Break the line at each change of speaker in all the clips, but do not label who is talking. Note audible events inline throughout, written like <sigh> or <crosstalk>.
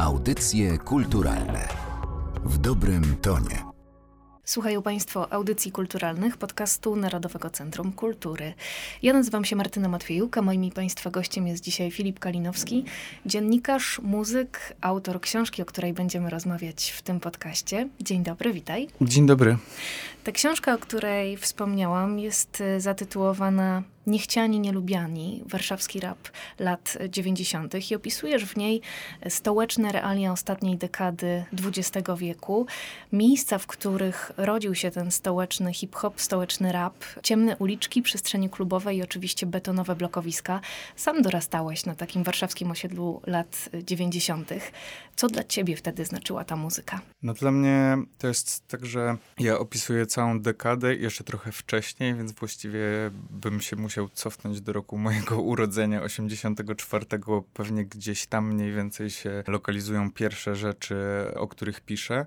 Audycje kulturalne w dobrym tonie.
Słuchają Państwo audycji kulturalnych podcastu Narodowego Centrum Kultury. Ja nazywam się Martyna Matwiejuk, a moim Państwa gościem jest dzisiaj Filip Kalinowski, dziennikarz, muzyk, autor książki, o której będziemy rozmawiać w tym podcaście. Dzień dobry, witaj.
Dzień dobry.
Ta książka, o której wspomniałam, jest zatytułowana Niechciani, nielubiani, warszawski rap lat 90. i opisujesz w niej stołeczne realia ostatniej dekady XX wieku, miejsca, w których rodził się ten stołeczny hip-hop, stołeczny rap, ciemne uliczki, przestrzenie klubowe i oczywiście betonowe blokowiska. Sam dorastałeś na takim warszawskim osiedlu lat 90. Co dla ciebie wtedy znaczyła ta muzyka?
No dla mnie to jest tak, że ja opisuję całą dekadę jeszcze trochę wcześniej, więc właściwie bym się musiał cofnąć do roku mojego urodzenia, 84. Pewnie gdzieś tam mniej więcej się lokalizują pierwsze rzeczy, o których piszę.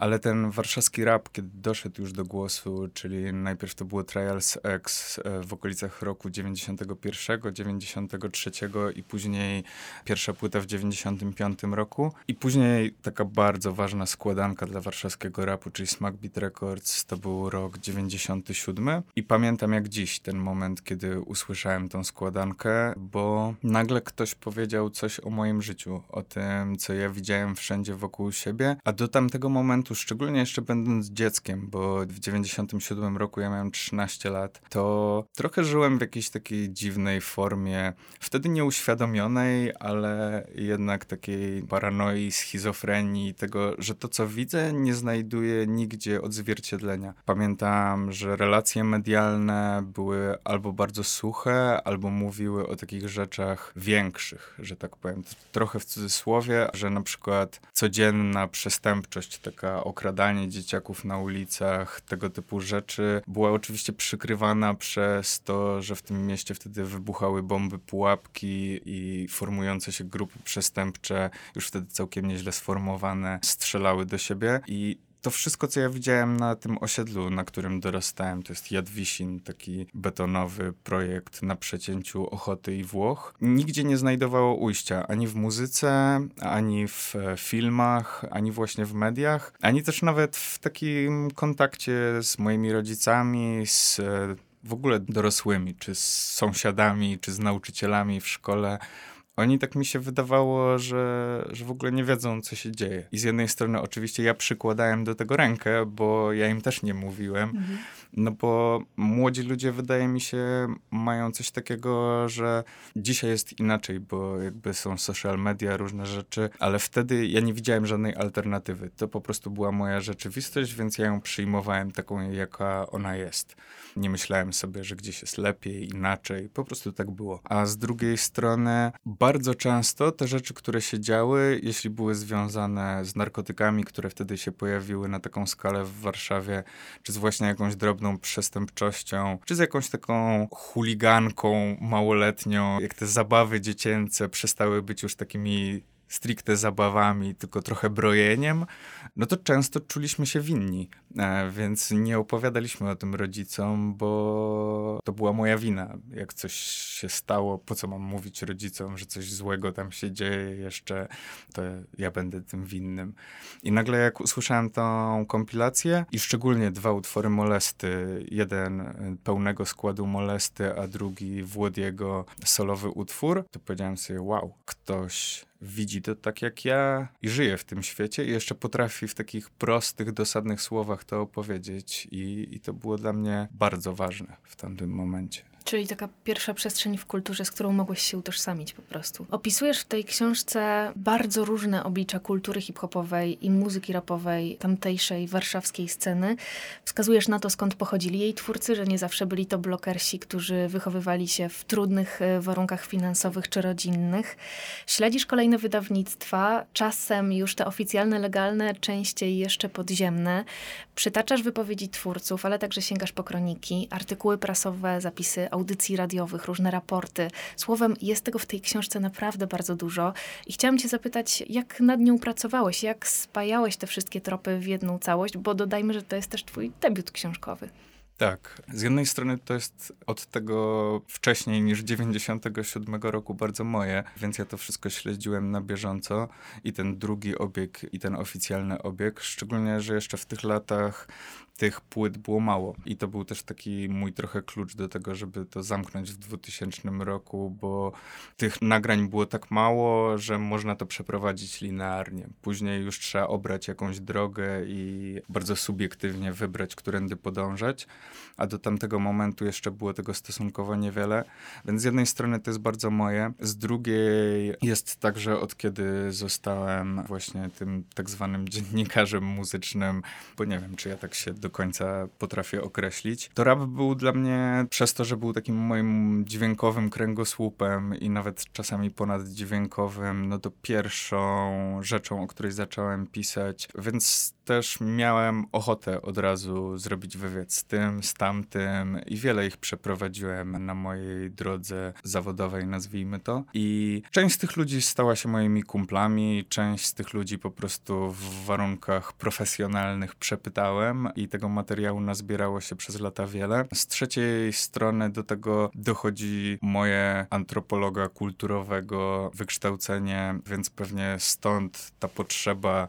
Ale ten warszawski rap, kiedy doszedł już do głosu, czyli najpierw to było Trials X e, w okolicach roku 91, 93 i później pierwsza płyta w 95 roku. I później taka bardzo ważna składanka dla warszawskiego rapu, czyli Smack Beat Records, to był rok 97. I pamiętam jak dziś ten moment, kiedy usłyszałem tą składankę, bo nagle ktoś powiedział coś o moim życiu, o tym, co ja widziałem wszędzie wokół siebie, a do tamtego momentu szczególnie jeszcze będąc dzieckiem, bo w 97 roku ja miałem 13 lat, to trochę żyłem w jakiejś takiej dziwnej formie, wtedy nieuświadomionej, ale jednak takiej paranoi, schizofrenii, tego, że to co widzę nie znajduje nigdzie odzwierciedlenia. Pamiętam, że relacje medialne były albo bardzo suche, albo mówiły o takich rzeczach większych, że tak powiem. Trochę w cudzysłowie, że na przykład codzienna przestępczość taka okradanie dzieciaków na ulicach, tego typu rzeczy, była oczywiście przykrywana przez to, że w tym mieście wtedy wybuchały bomby, pułapki i formujące się grupy przestępcze, już wtedy całkiem nieźle sformowane, strzelały do siebie. I to wszystko, co ja widziałem na tym osiedlu, na którym dorastałem, to jest Jadwisin, taki betonowy projekt na przecięciu Ochoty i Włoch, nigdzie nie znajdowało ujścia ani w muzyce, ani w e, filmach, ani właśnie w mediach, ani też nawet w takim kontakcie z moimi rodzicami, z e, w ogóle dorosłymi, czy z sąsiadami, czy z nauczycielami w szkole oni tak mi się wydawało, że, że w ogóle nie wiedzą, co się dzieje. I z jednej strony oczywiście ja przykładałem do tego rękę, bo ja im też nie mówiłem, mhm. No bo młodzi ludzie wydaje mi się mają coś takiego, że dzisiaj jest inaczej, bo jakby są social media, różne rzeczy, ale wtedy ja nie widziałem żadnej alternatywy. To po prostu była moja rzeczywistość, więc ja ją przyjmowałem taką, jaka ona jest. Nie myślałem sobie, że gdzieś jest lepiej, inaczej. Po prostu tak było. A z drugiej strony, bardzo często te rzeczy, które się działy, jeśli były związane z narkotykami, które wtedy się pojawiły na taką skalę w Warszawie, czy z właśnie jakąś drobną przestępczością, czy z jakąś taką chuliganką małoletnią, jak te zabawy dziecięce przestały być już takimi stricte zabawami, tylko trochę brojeniem, no to często czuliśmy się winni, e, więc nie opowiadaliśmy o tym rodzicom, bo to była moja wina. Jak coś się stało, po co mam mówić rodzicom, że coś złego tam się dzieje jeszcze, to ja będę tym winnym. I nagle jak usłyszałem tą kompilację i szczególnie dwa utwory Molesty, jeden pełnego składu Molesty, a drugi Włodiego solowy utwór, to powiedziałem sobie, wow, ktoś widzi to tak jak ja i żyje w tym świecie i jeszcze potrafi w takich prostych, dosadnych słowach to opowiedzieć i, i to było dla mnie bardzo ważne w tamtym momencie.
Czyli taka pierwsza przestrzeń w kulturze, z którą mogłeś się utożsamić po prostu. Opisujesz w tej książce bardzo różne oblicza kultury hip-hopowej i muzyki rapowej tamtejszej warszawskiej sceny. Wskazujesz na to, skąd pochodzili jej twórcy, że nie zawsze byli to blokersi, którzy wychowywali się w trudnych e, warunkach finansowych czy rodzinnych. Śledzisz kolejne wydawnictwa, czasem już te oficjalne, legalne, częściej jeszcze podziemne. Przytaczasz wypowiedzi twórców, ale także sięgasz po kroniki, artykuły prasowe, zapisy audycji radiowych, różne raporty. Słowem, jest tego w tej książce naprawdę bardzo dużo. I chciałam cię zapytać, jak nad nią pracowałeś? Jak spajałeś te wszystkie tropy w jedną całość? Bo dodajmy, że to jest też twój debiut książkowy.
Tak. Z jednej strony to jest od tego wcześniej niż 97 roku bardzo moje, więc ja to wszystko śledziłem na bieżąco i ten drugi obieg i ten oficjalny obieg, szczególnie, że jeszcze w tych latach tych płyt było mało. I to był też taki mój trochę klucz do tego, żeby to zamknąć w 2000 roku, bo tych nagrań było tak mało, że można to przeprowadzić linearnie. Później już trzeba obrać jakąś drogę i bardzo subiektywnie wybrać, którędy podążać, a do tamtego momentu jeszcze było tego stosunkowo niewiele. Więc z jednej strony to jest bardzo moje, z drugiej jest tak, że od kiedy zostałem właśnie tym tak zwanym dziennikarzem muzycznym, bo nie wiem, czy ja tak się do do końca potrafię określić. To rap był dla mnie, przez to, że był takim moim dźwiękowym kręgosłupem i nawet czasami ponaddźwiękowym, no to pierwszą rzeczą, o której zacząłem pisać, więc też miałem ochotę od razu zrobić wywiad z tym, z tamtym i wiele ich przeprowadziłem na mojej drodze zawodowej, nazwijmy to. I część z tych ludzi stała się moimi kumplami, część z tych ludzi po prostu w warunkach profesjonalnych przepytałem i tego materiału nazbierało się przez lata wiele. Z trzeciej strony do tego dochodzi moje antropologa kulturowego wykształcenie, więc pewnie stąd ta potrzeba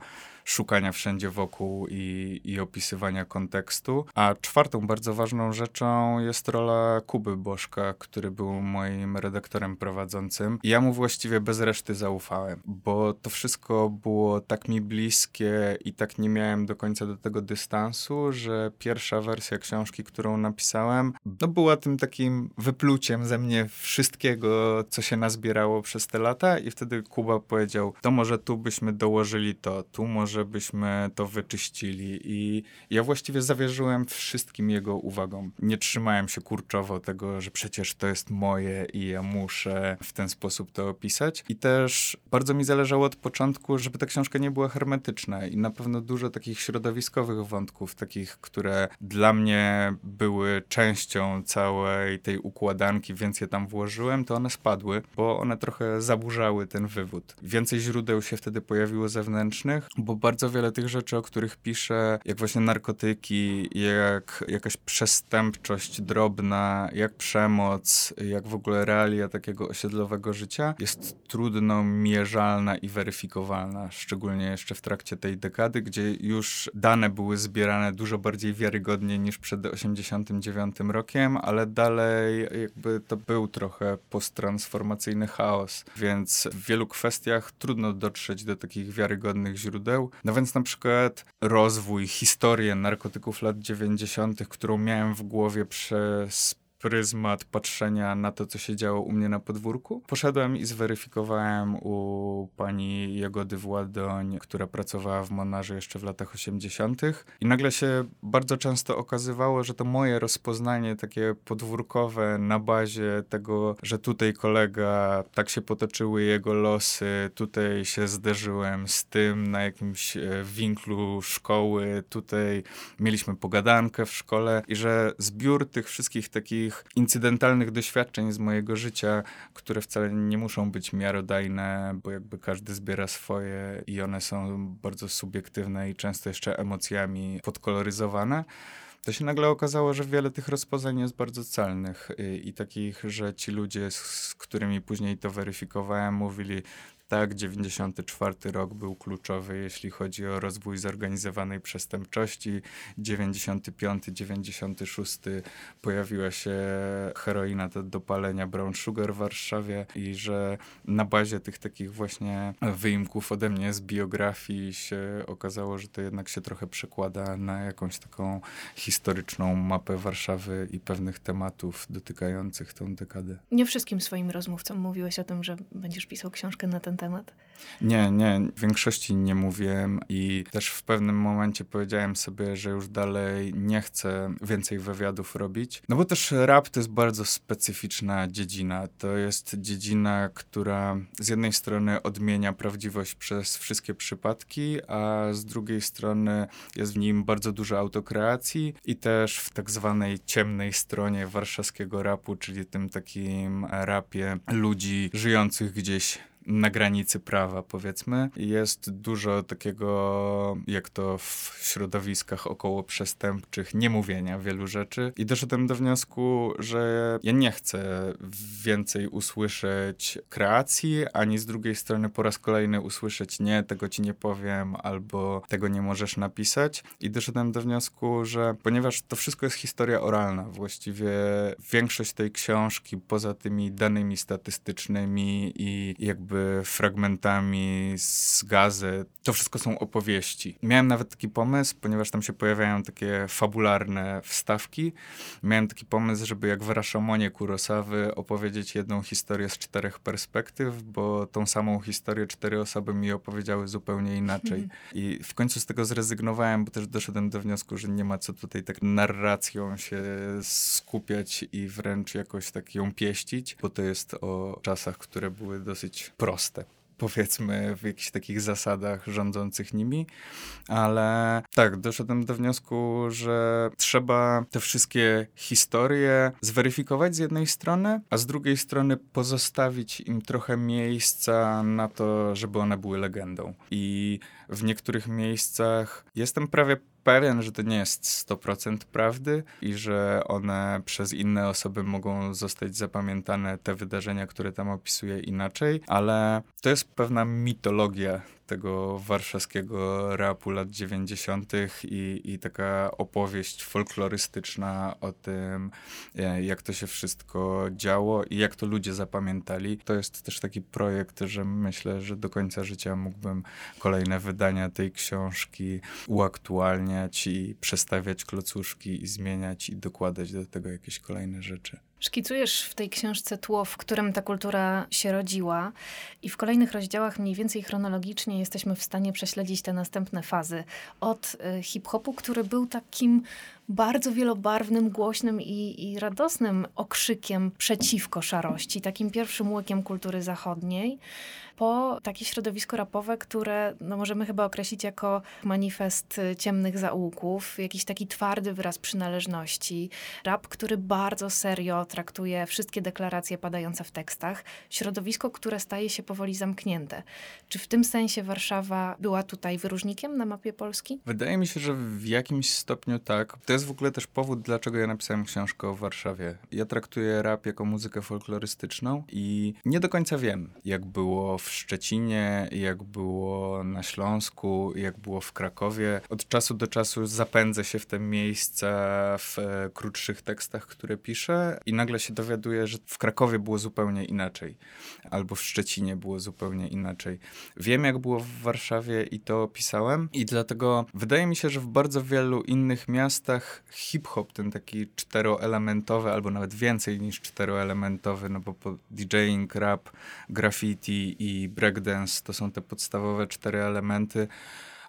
szukania wszędzie wokół i, i opisywania kontekstu. A czwartą bardzo ważną rzeczą jest rola Kuby Bożka, który był moim redaktorem prowadzącym. Ja mu właściwie bez reszty zaufałem, bo to wszystko było tak mi bliskie i tak nie miałem do końca do tego dystansu, że pierwsza wersja książki, którą napisałem, no była tym takim wypluciem ze mnie wszystkiego, co się nazbierało przez te lata i wtedy Kuba powiedział, to może tu byśmy dołożyli to, tu może żebyśmy to wyczyścili. I ja właściwie zawierzyłem wszystkim jego uwagom. Nie trzymałem się kurczowo tego, że przecież to jest moje i ja muszę w ten sposób to opisać. I też bardzo mi zależało od początku, żeby ta książka nie była hermetyczna i na pewno dużo takich środowiskowych wątków, takich, które dla mnie były częścią całej tej układanki, więc je tam włożyłem, to one spadły, bo one trochę zaburzały ten wywód. Więcej źródeł się wtedy pojawiło zewnętrznych, bo bardzo wiele tych rzeczy, o których piszę, jak właśnie narkotyki, jak jakaś przestępczość drobna, jak przemoc, jak w ogóle realia takiego osiedlowego życia, jest trudno mierzalna i weryfikowalna, szczególnie jeszcze w trakcie tej dekady, gdzie już dane były zbierane dużo bardziej wiarygodnie niż przed 89 rokiem, ale dalej jakby to był trochę posttransformacyjny chaos, więc w wielu kwestiach trudno dotrzeć do takich wiarygodnych źródeł, no więc na przykład rozwój, historię narkotyków lat 90., którą miałem w głowie przez pryzmat patrzenia na to, co się działo u mnie na podwórku. Poszedłem i zweryfikowałem u pani Jagody Władoń, która pracowała w Monarze jeszcze w latach 80. I nagle się bardzo często okazywało, że to moje rozpoznanie takie podwórkowe na bazie tego, że tutaj kolega, tak się potoczyły jego losy, tutaj się zderzyłem z tym na jakimś e, winklu szkoły, tutaj mieliśmy pogadankę w szkole i że zbiór tych wszystkich takich takich incydentalnych doświadczeń z mojego życia, które wcale nie muszą być miarodajne, bo jakby każdy zbiera swoje i one są bardzo subiektywne i często jeszcze emocjami podkoloryzowane to się nagle okazało, że wiele tych rozpoznań jest bardzo celnych i, i takich, że ci ludzie, z, z, którymi później to weryfikowałem, mówili, tak, 94 rok był kluczowy, jeśli chodzi o rozwój zorganizowanej przestępczości. 95, 96 pojawiła się heroina do dopalenia Brown Sugar w Warszawie i że na bazie tych takich właśnie wyimków ode mnie z biografii się okazało, że to jednak się trochę przekłada na jakąś taką historyczną mapę Warszawy i pewnych tematów dotykających tą dekadę.
Nie wszystkim swoim rozmówcom mówiłeś o tym, że będziesz pisał książkę na ten temat?
Nie, nie, w większości nie mówiłem i też w pewnym momencie powiedziałem sobie, że już dalej nie chcę więcej wywiadów robić. No bo też rap to jest bardzo specyficzna dziedzina. To jest dziedzina, która z jednej strony odmienia prawdziwość przez wszystkie przypadki, a z drugiej strony jest w nim bardzo dużo autokreacji i też w tak zwanej ciemnej stronie warszawskiego rapu, czyli tym takim rapie ludzi żyjących gdzieś na granicy prawa, powiedzmy. Jest dużo takiego, jak to w środowiskach około przestępczych, niemówienia wielu rzeczy. I doszedłem do wniosku, że ja nie chcę więcej usłyszeć kreacji, ani z drugiej strony po raz kolejny usłyszeć nie, tego ci nie powiem, albo tego nie możesz napisać. I doszedłem do wniosku, że ponieważ to wszystko jest historia oralna, właściwie większość tej książki, poza tymi danymi statystycznymi i jakby fragmentami z gazet, to wszystko są opowieści. Miałem nawet taki pomysł, ponieważ tam się pojawiają takie fabularne wstawki, miałem taki pomysł, żeby jak w Rashomonie Kurosawy opowiedzieć jedną historię z czterech perspektyw, bo tą samą historię cztery osoby mi opowiedziały zupełnie inaczej. I w końcu z tego zrezygnowałem, bo też doszedłem do wniosku, że nie ma co tutaj tak narracją się skupiać i wręcz jakoś tak ją pieścić, bo to jest o czasach, które były dosyć proste powiedzmy, w jakichś takich zasadach rządzących nimi, ale tak, doszedłem do wniosku, że trzeba te wszystkie historie zweryfikować z jednej strony, a z drugiej strony pozostawić im trochę miejsca na to, żeby one były legendą. I w niektórych miejscach jestem prawie pewien, że to nie jest 100% prawdy i że one przez inne osoby mogą zostać zapamiętane, te wydarzenia, które tam opisuje inaczej, ale to jest pewna mitologia tego warszawskiego rapu lat 90. I, i taka opowieść folklorystyczna o tym, e, jak to się wszystko działo i jak to ludzie zapamiętali. To jest też taki projekt, że myślę, że do końca życia mógłbym kolejne wydania tej książki uaktualniać i przestawiać klocuszki i zmieniać i dokładać do tego jakieś kolejne rzeczy.
Szkicujesz w tej książce tło, w którym ta kultura się rodziła, i w kolejnych rozdziałach, mniej więcej chronologicznie, jesteśmy w stanie prześledzić te następne fazy. Od y, hip-hopu, który był takim bardzo wielobarwnym, głośnym i, i radosnym okrzykiem przeciwko szarości, takim pierwszym łykiem kultury zachodniej, po takie środowisko rapowe, które no, możemy chyba określić jako manifest ciemnych zaułków, jakiś taki twardy wyraz przynależności. Rap, który bardzo serio traktuje wszystkie deklaracje padające w tekstach. Środowisko, które staje się powoli zamknięte. Czy w tym sensie Warszawa była tutaj wyróżnikiem na mapie Polski?
Wydaje mi się, że w jakimś stopniu tak. To jest w ogóle też powód, dlaczego ja napisałem książkę o Warszawie. Ja traktuję rap jako muzykę folklorystyczną i nie do końca wiem, jak było w Szczecinie, jak było na Śląsku, jak było w Krakowie. Od czasu do czasu zapędzę się w te miejsca w e, krótszych tekstach, które piszę i nagle się dowiaduję, że w Krakowie było zupełnie inaczej, albo w Szczecinie było zupełnie inaczej. Wiem, jak było w Warszawie i to opisałem i dlatego wydaje mi się, że w bardzo wielu innych miastach hip-hop, ten taki czteroelementowy, albo nawet więcej niż czteroelementowy, no bo DJing, rap, graffiti i breakdance to są te podstawowe cztery elementy,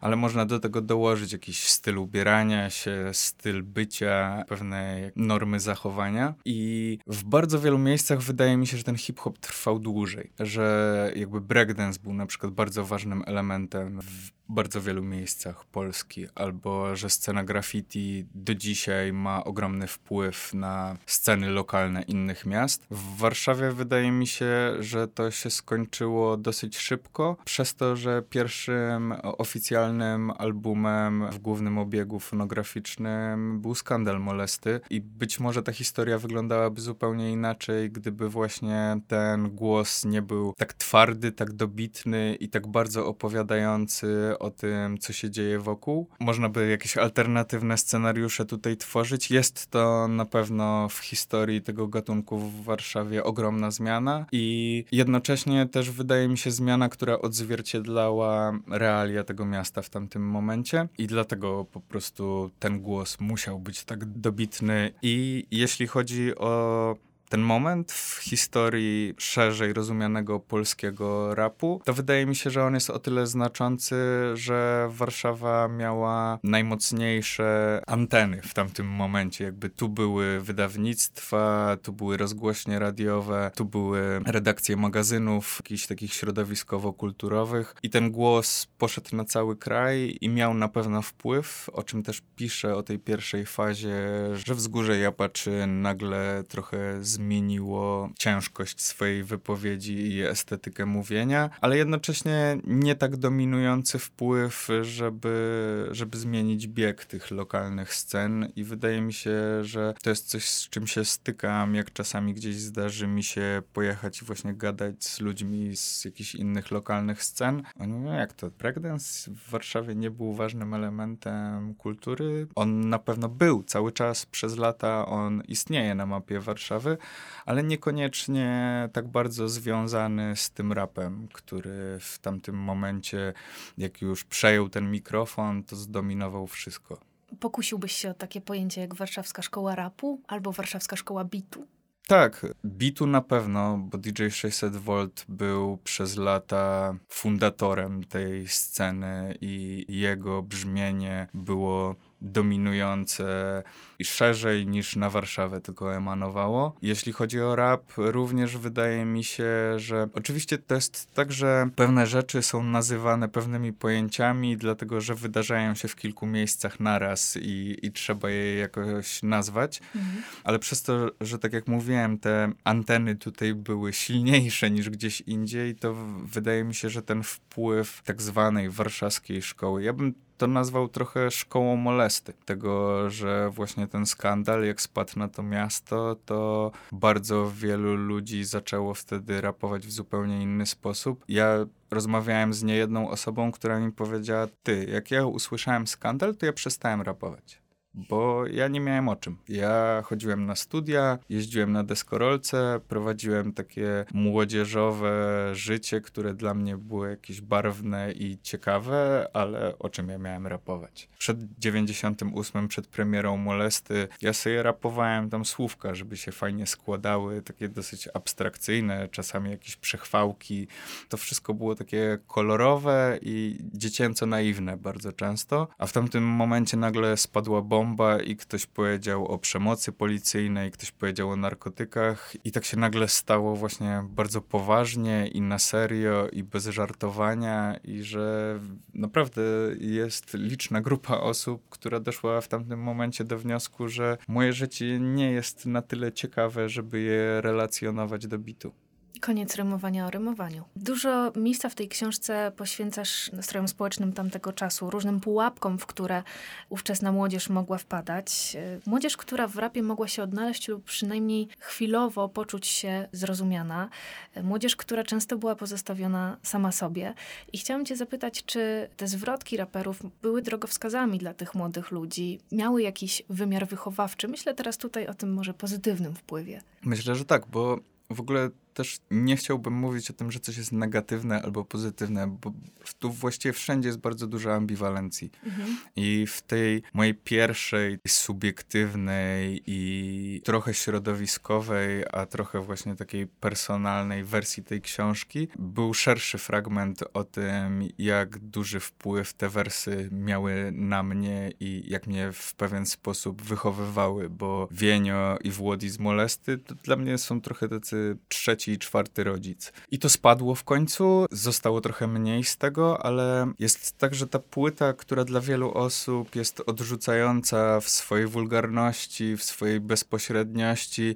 ale można do tego dołożyć jakiś styl ubierania się, styl bycia, pewne normy zachowania. I w bardzo wielu miejscach wydaje mi się, że ten hip-hop trwał dłużej, że jakby breakdance był na przykład bardzo ważnym elementem w bardzo wielu miejscach Polski, albo że scena graffiti do dzisiaj ma ogromny wpływ na sceny lokalne innych miast. W Warszawie wydaje mi się, że to się skończyło dosyć szybko, przez to, że pierwszym oficjalnym albumem w głównym obiegu fonograficznym był Skandal Molesty i być może ta historia wyglądałaby zupełnie inaczej, gdyby właśnie ten głos nie był tak twardy, tak dobitny i tak bardzo opowiadający o tym, co się dzieje wokół. Można by jakieś alternatywne scenariusze tutaj tworzyć. Jest to na pewno w historii tego gatunku w Warszawie ogromna zmiana i jednocześnie też wydaje mi się zmiana, która odzwierciedlała realia tego miasta w tamtym momencie i dlatego po prostu ten głos musiał być tak dobitny i jeśli chodzi o ten moment w historii szerzej rozumianego polskiego rapu, to wydaje mi się, że on jest o tyle znaczący, że Warszawa miała najmocniejsze anteny w tamtym momencie. Jakby tu były wydawnictwa, tu były rozgłośnie radiowe, tu były redakcje magazynów, jakichś takich środowiskowo-kulturowych i ten głos poszedł na cały kraj i miał na pewno wpływ, o czym też piszę o tej pierwszej fazie, że wzgórze Japaczy nagle trochę zmieniło zmieniło ciężkość swojej wypowiedzi i estetykę mówienia, ale jednocześnie nie tak dominujący wpływ, żeby, żeby zmienić bieg tych lokalnych scen i wydaje mi się, że to jest coś, z czym się stykam, jak czasami gdzieś zdarzy mi się pojechać i właśnie gadać z ludźmi z jakichś innych lokalnych scen. Oni mówią, jak to, breakdance w Warszawie nie był ważnym elementem kultury? On na pewno był cały czas, przez lata on istnieje na mapie Warszawy, ale niekoniecznie tak bardzo związany z tym rapem, który w tamtym momencie, jak już przejął ten mikrofon, to zdominował wszystko.
Pokusiłbyś się o takie pojęcie jak warszawska szkoła rapu albo warszawska szkoła bitu?
Tak, bitu na pewno, bo DJ 600V był przez lata fundatorem tej sceny i jego brzmienie było dominujące i szerzej niż na Warszawę tylko emanowało. Jeśli chodzi o rap, również wydaje mi się, że oczywiście to jest tak, że pewne rzeczy są nazywane pewnymi pojęciami, dlatego że wydarzają się w kilku miejscach naraz i, i trzeba je jakoś nazwać, mhm. ale przez to, że tak jak mówiłem, te anteny tutaj były silniejsze niż gdzieś indziej, to wydaje mi się, że ten wpływ tak zwanej warszawskiej szkoły, ja bym to nazwał trochę szkołą molesty. Tego, że właśnie ten skandal, jak spadł na to miasto, to bardzo wielu ludzi zaczęło wtedy rapować w zupełnie inny sposób. Ja rozmawiałem z niejedną osobą, która mi powiedziała: Ty, jak ja usłyszałem skandal, to ja przestałem rapować bo ja nie miałem o czym. Ja chodziłem na studia, jeździłem na deskorolce, prowadziłem takie młodzieżowe życie, które dla mnie było jakieś barwne i ciekawe, ale o czym ja miałem rapować? Przed 98, przed premierą Molesty, ja sobie rapowałem tam słówka, żeby się fajnie składały, takie dosyć abstrakcyjne, czasami jakieś przechwałki. To wszystko było takie kolorowe i dziecięco naiwne bardzo często, a w tamtym momencie nagle spadła bomba bomba i ktoś powiedział o przemocy policyjnej, ktoś powiedział o narkotykach i tak się nagle stało właśnie bardzo poważnie i na serio i bez żartowania i że naprawdę jest liczna grupa osób, która doszła w tamtym momencie do wniosku, że moje życie nie jest na tyle ciekawe, żeby je relacjonować do bitu.
Koniec rymowania o rymowaniu. Dużo miejsca w tej książce poświęcasz nastrojom społecznym tamtego czasu, różnym pułapkom, w które ówczesna młodzież mogła wpadać. Młodzież, która w rapie mogła się odnaleźć lub przynajmniej chwilowo poczuć się zrozumiana. Młodzież, która często była pozostawiona sama sobie. I chciałam cię zapytać, czy te zwrotki raperów były drogowskazami dla tych młodych ludzi? Miały jakiś wymiar wychowawczy? Myślę teraz tutaj o tym może pozytywnym wpływie.
Myślę, że tak, bo w ogóle też nie chciałbym mówić o tym, że coś jest negatywne albo pozytywne, bo tu właściwie wszędzie jest bardzo dużo ambiwalencji. Mhm. I w tej mojej pierwszej subiektywnej i trochę środowiskowej, a trochę właśnie takiej personalnej wersji tej książki był szerszy fragment o tym, jak duży wpływ te wersy miały na mnie i jak mnie w pewien sposób wychowywały, bo Wienio i Włodi z Molesty to dla mnie są trochę tacy trzeci trzeci i czwarty rodzic. I to spadło w końcu, zostało trochę mniej z tego, ale jest tak, że ta płyta, która dla wielu osób jest odrzucająca w swojej wulgarności, w swojej bezpośredniości,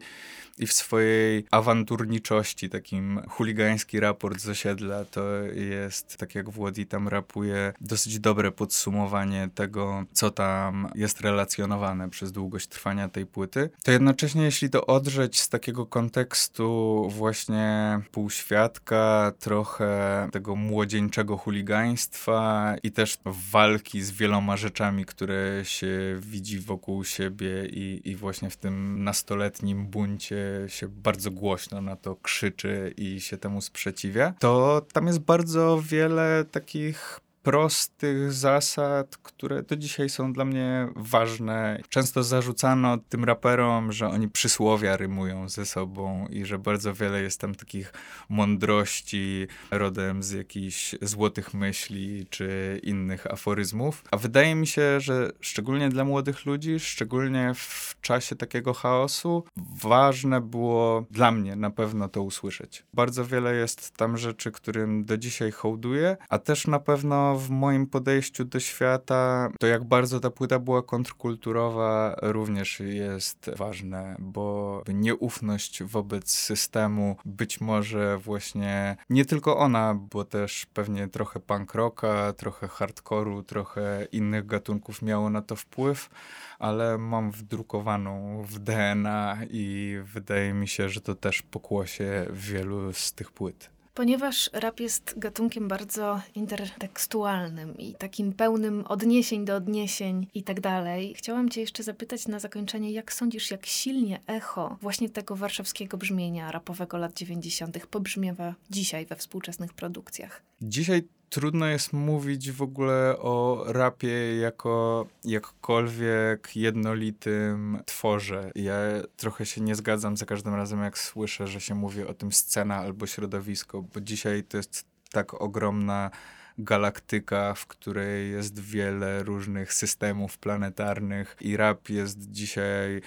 i w swojej awanturniczości, takim chuligański raport z osiedla, to jest, tak jak Włodi tam rapuje, dosyć dobre podsumowanie tego, co tam jest relacjonowane przez długość trwania tej płyty. To jednocześnie, jeśli to odrzeć z takiego kontekstu właśnie półświadka, trochę tego młodzieńczego chuligaństwa i też walki z wieloma rzeczami, które się widzi wokół siebie i, i właśnie w tym nastoletnim buncie się bardzo głośno na to krzyczy i się temu sprzeciwia, to tam jest bardzo wiele takich prostych zasad, które do dzisiaj są dla mnie ważne. Często zarzucano tym raperom, że oni przysłowia rymują ze sobą i że bardzo wiele jest tam takich mądrości rodem z jakichś złotych myśli czy innych aforyzmów. A wydaje mi się, że szczególnie dla młodych ludzi, szczególnie w czasie takiego chaosu, ważne było dla mnie na pewno to usłyszeć. Bardzo wiele jest tam rzeczy, którym do dzisiaj hołduję, a też na pewno w moim podejściu do świata to jak bardzo ta płyta była kontrkulturowa również jest ważne, bo nieufność wobec systemu być może właśnie nie tylko ona, bo też pewnie trochę punk rocka, trochę hardkoru, trochę innych gatunków miało na to wpływ, ale mam wdrukowaną w DNA i wydaje mi się, że to też pokłosie wielu z tych płyt.
Ponieważ rap jest gatunkiem bardzo intertekstualnym i takim pełnym odniesień do odniesień i tak dalej, chciałam Cię jeszcze zapytać na zakończenie, jak sądzisz, jak silnie echo właśnie tego warszawskiego brzmienia rapowego lat 90. pobrzmiewa dzisiaj we współczesnych produkcjach?
Dzisiaj trudno jest mówić w ogóle o rapie jako jakkolwiek jednolitym tworze. Ja trochę się nie zgadzam za każdym razem, jak słyszę, że się mówi o tym scena albo środowisko, bo dzisiaj to jest tak ogromna galaktyka, w której jest wiele różnych systemów planetarnych i rap jest dzisiaj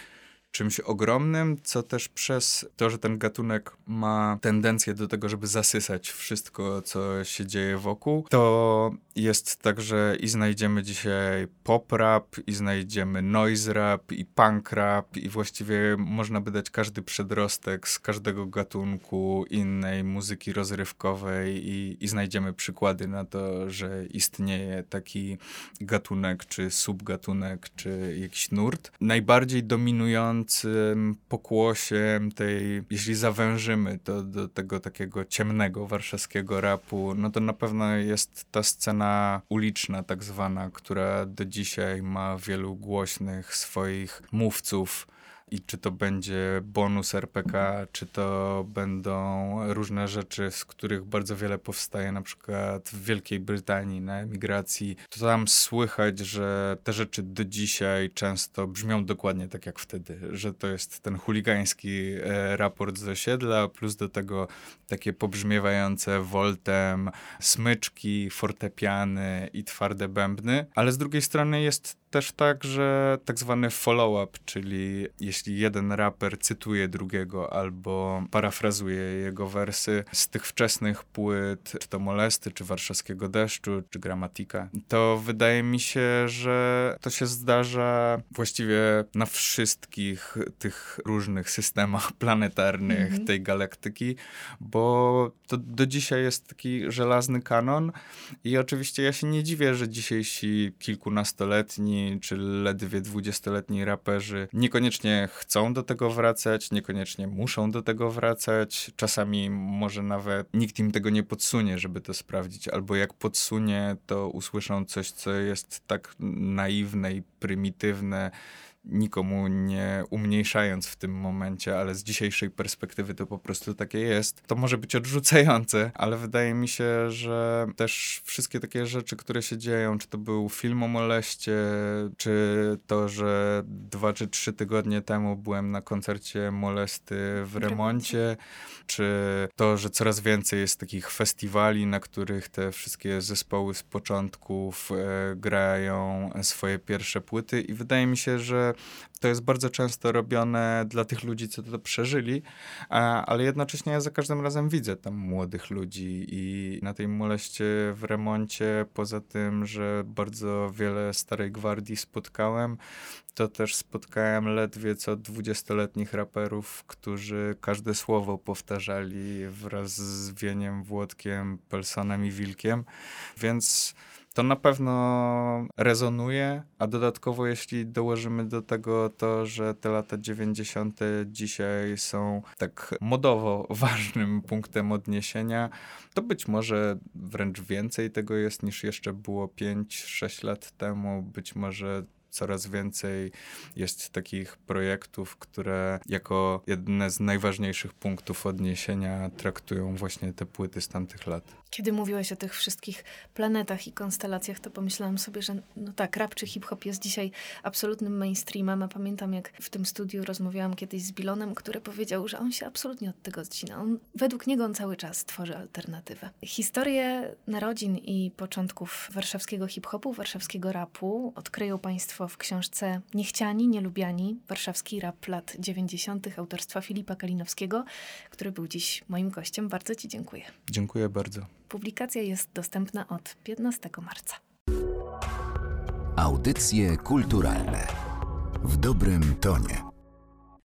czymś ogromnym, co też przez to, że ten gatunek ma tendencję do tego, żeby zasysać wszystko, co się dzieje wokół, to jest tak, że i znajdziemy dzisiaj pop rap, i znajdziemy noise rap, i punk rap, i właściwie można by dać każdy przedrostek z każdego gatunku innej muzyki rozrywkowej i, i znajdziemy przykłady na to, że istnieje taki gatunek, czy subgatunek, czy jakiś nurt. Najbardziej dominującym pokłosiem tej, jeśli zawężymy to do tego takiego ciemnego warszawskiego rapu, no to na pewno jest ta scena uliczna, tak zwana, która do dzisiaj ma wielu głośnych swoich mówców i czy to będzie bonus RPK, czy to będą różne rzeczy, z których bardzo wiele powstaje, na przykład w Wielkiej Brytanii na emigracji, to tam słychać, że te rzeczy do dzisiaj często brzmią dokładnie tak jak wtedy, że to jest ten chuligański e, raport z osiedla, plus do tego takie pobrzmiewające woltem smyczki, fortepiany i twarde bębny, ale z drugiej strony jest też tak, że tak zwany follow-up, czyli jeśli jeden raper cytuje drugiego albo parafrazuje jego wersy z tych wczesnych płyt, czy to Molesty, czy Warszawskiego Deszczu, czy Gramatika, to wydaje mi się, że to się zdarza właściwie na wszystkich tych różnych systemach <laughs> planetarnych mm -hmm. tej galaktyki, bo to do dzisiaj jest taki żelazny kanon i oczywiście ja się nie dziwię, że dzisiejsi kilkunastoletni czy ledwie dwudziestoletni raperzy niekoniecznie chcą do tego wracać, niekoniecznie muszą do tego wracać. Czasami może nawet nikt im tego nie podsunie, żeby to sprawdzić, albo jak podsunie, to usłyszą coś, co jest tak naiwne i prymitywne, nikomu nie umniejszając w tym momencie, ale z dzisiejszej perspektywy to po prostu takie jest. To może być odrzucające, ale wydaje mi się, że też wszystkie takie rzeczy, które się dzieją, czy to był film o moleście, czy to, że dwa czy trzy tygodnie temu byłem na koncercie molesty w remoncie, czy to, że coraz więcej jest takich festiwali, na których te wszystkie zespoły z początków e, grają swoje pierwsze płyty i wydaje mi się, że to jest bardzo często robione dla tych ludzi, co to przeżyli, ale jednocześnie ja za każdym razem widzę tam młodych ludzi i na tej moleście w remoncie, poza tym, że bardzo wiele starej gwardii spotkałem, to też spotkałem ledwie co dwudziestoletnich raperów, którzy każde słowo powtarzali wraz z Wieniem, Włodkiem, Pelsonem i Wilkiem, więc to na pewno rezonuje, a dodatkowo jeśli dołożymy do tego to, że te lata 90. dzisiaj są tak modowo <laughs> ważnym punktem odniesienia, to być może wręcz więcej tego jest niż jeszcze było 5-6 lat temu, być może coraz więcej jest takich projektów, które jako jedne z najważniejszych punktów odniesienia traktują właśnie te płyty z tamtych lat.
Kiedy mówiłeś o tych wszystkich planetach i konstelacjach, to pomyślałam sobie, że no tak, rap czy hip-hop jest dzisiaj absolutnym mainstreamem, a pamiętam jak w tym studiu rozmawiałam kiedyś z Bilonem, który powiedział, że on się absolutnie od tego odcina. On, według niego on cały czas tworzy alternatywę. Historię narodzin i początków warszawskiego hip-hopu, warszawskiego rapu odkryją Państwo Państwo w książce Niechciani, Nielubiani, warszawski rap lat 90. autorstwa Filipa Kalinowskiego, który był dziś moim gościem. Bardzo Ci dziękuję.
Dziękuję bardzo.
Publikacja jest dostępna od 15 marca.
Audycje kulturalne w dobrym tonie.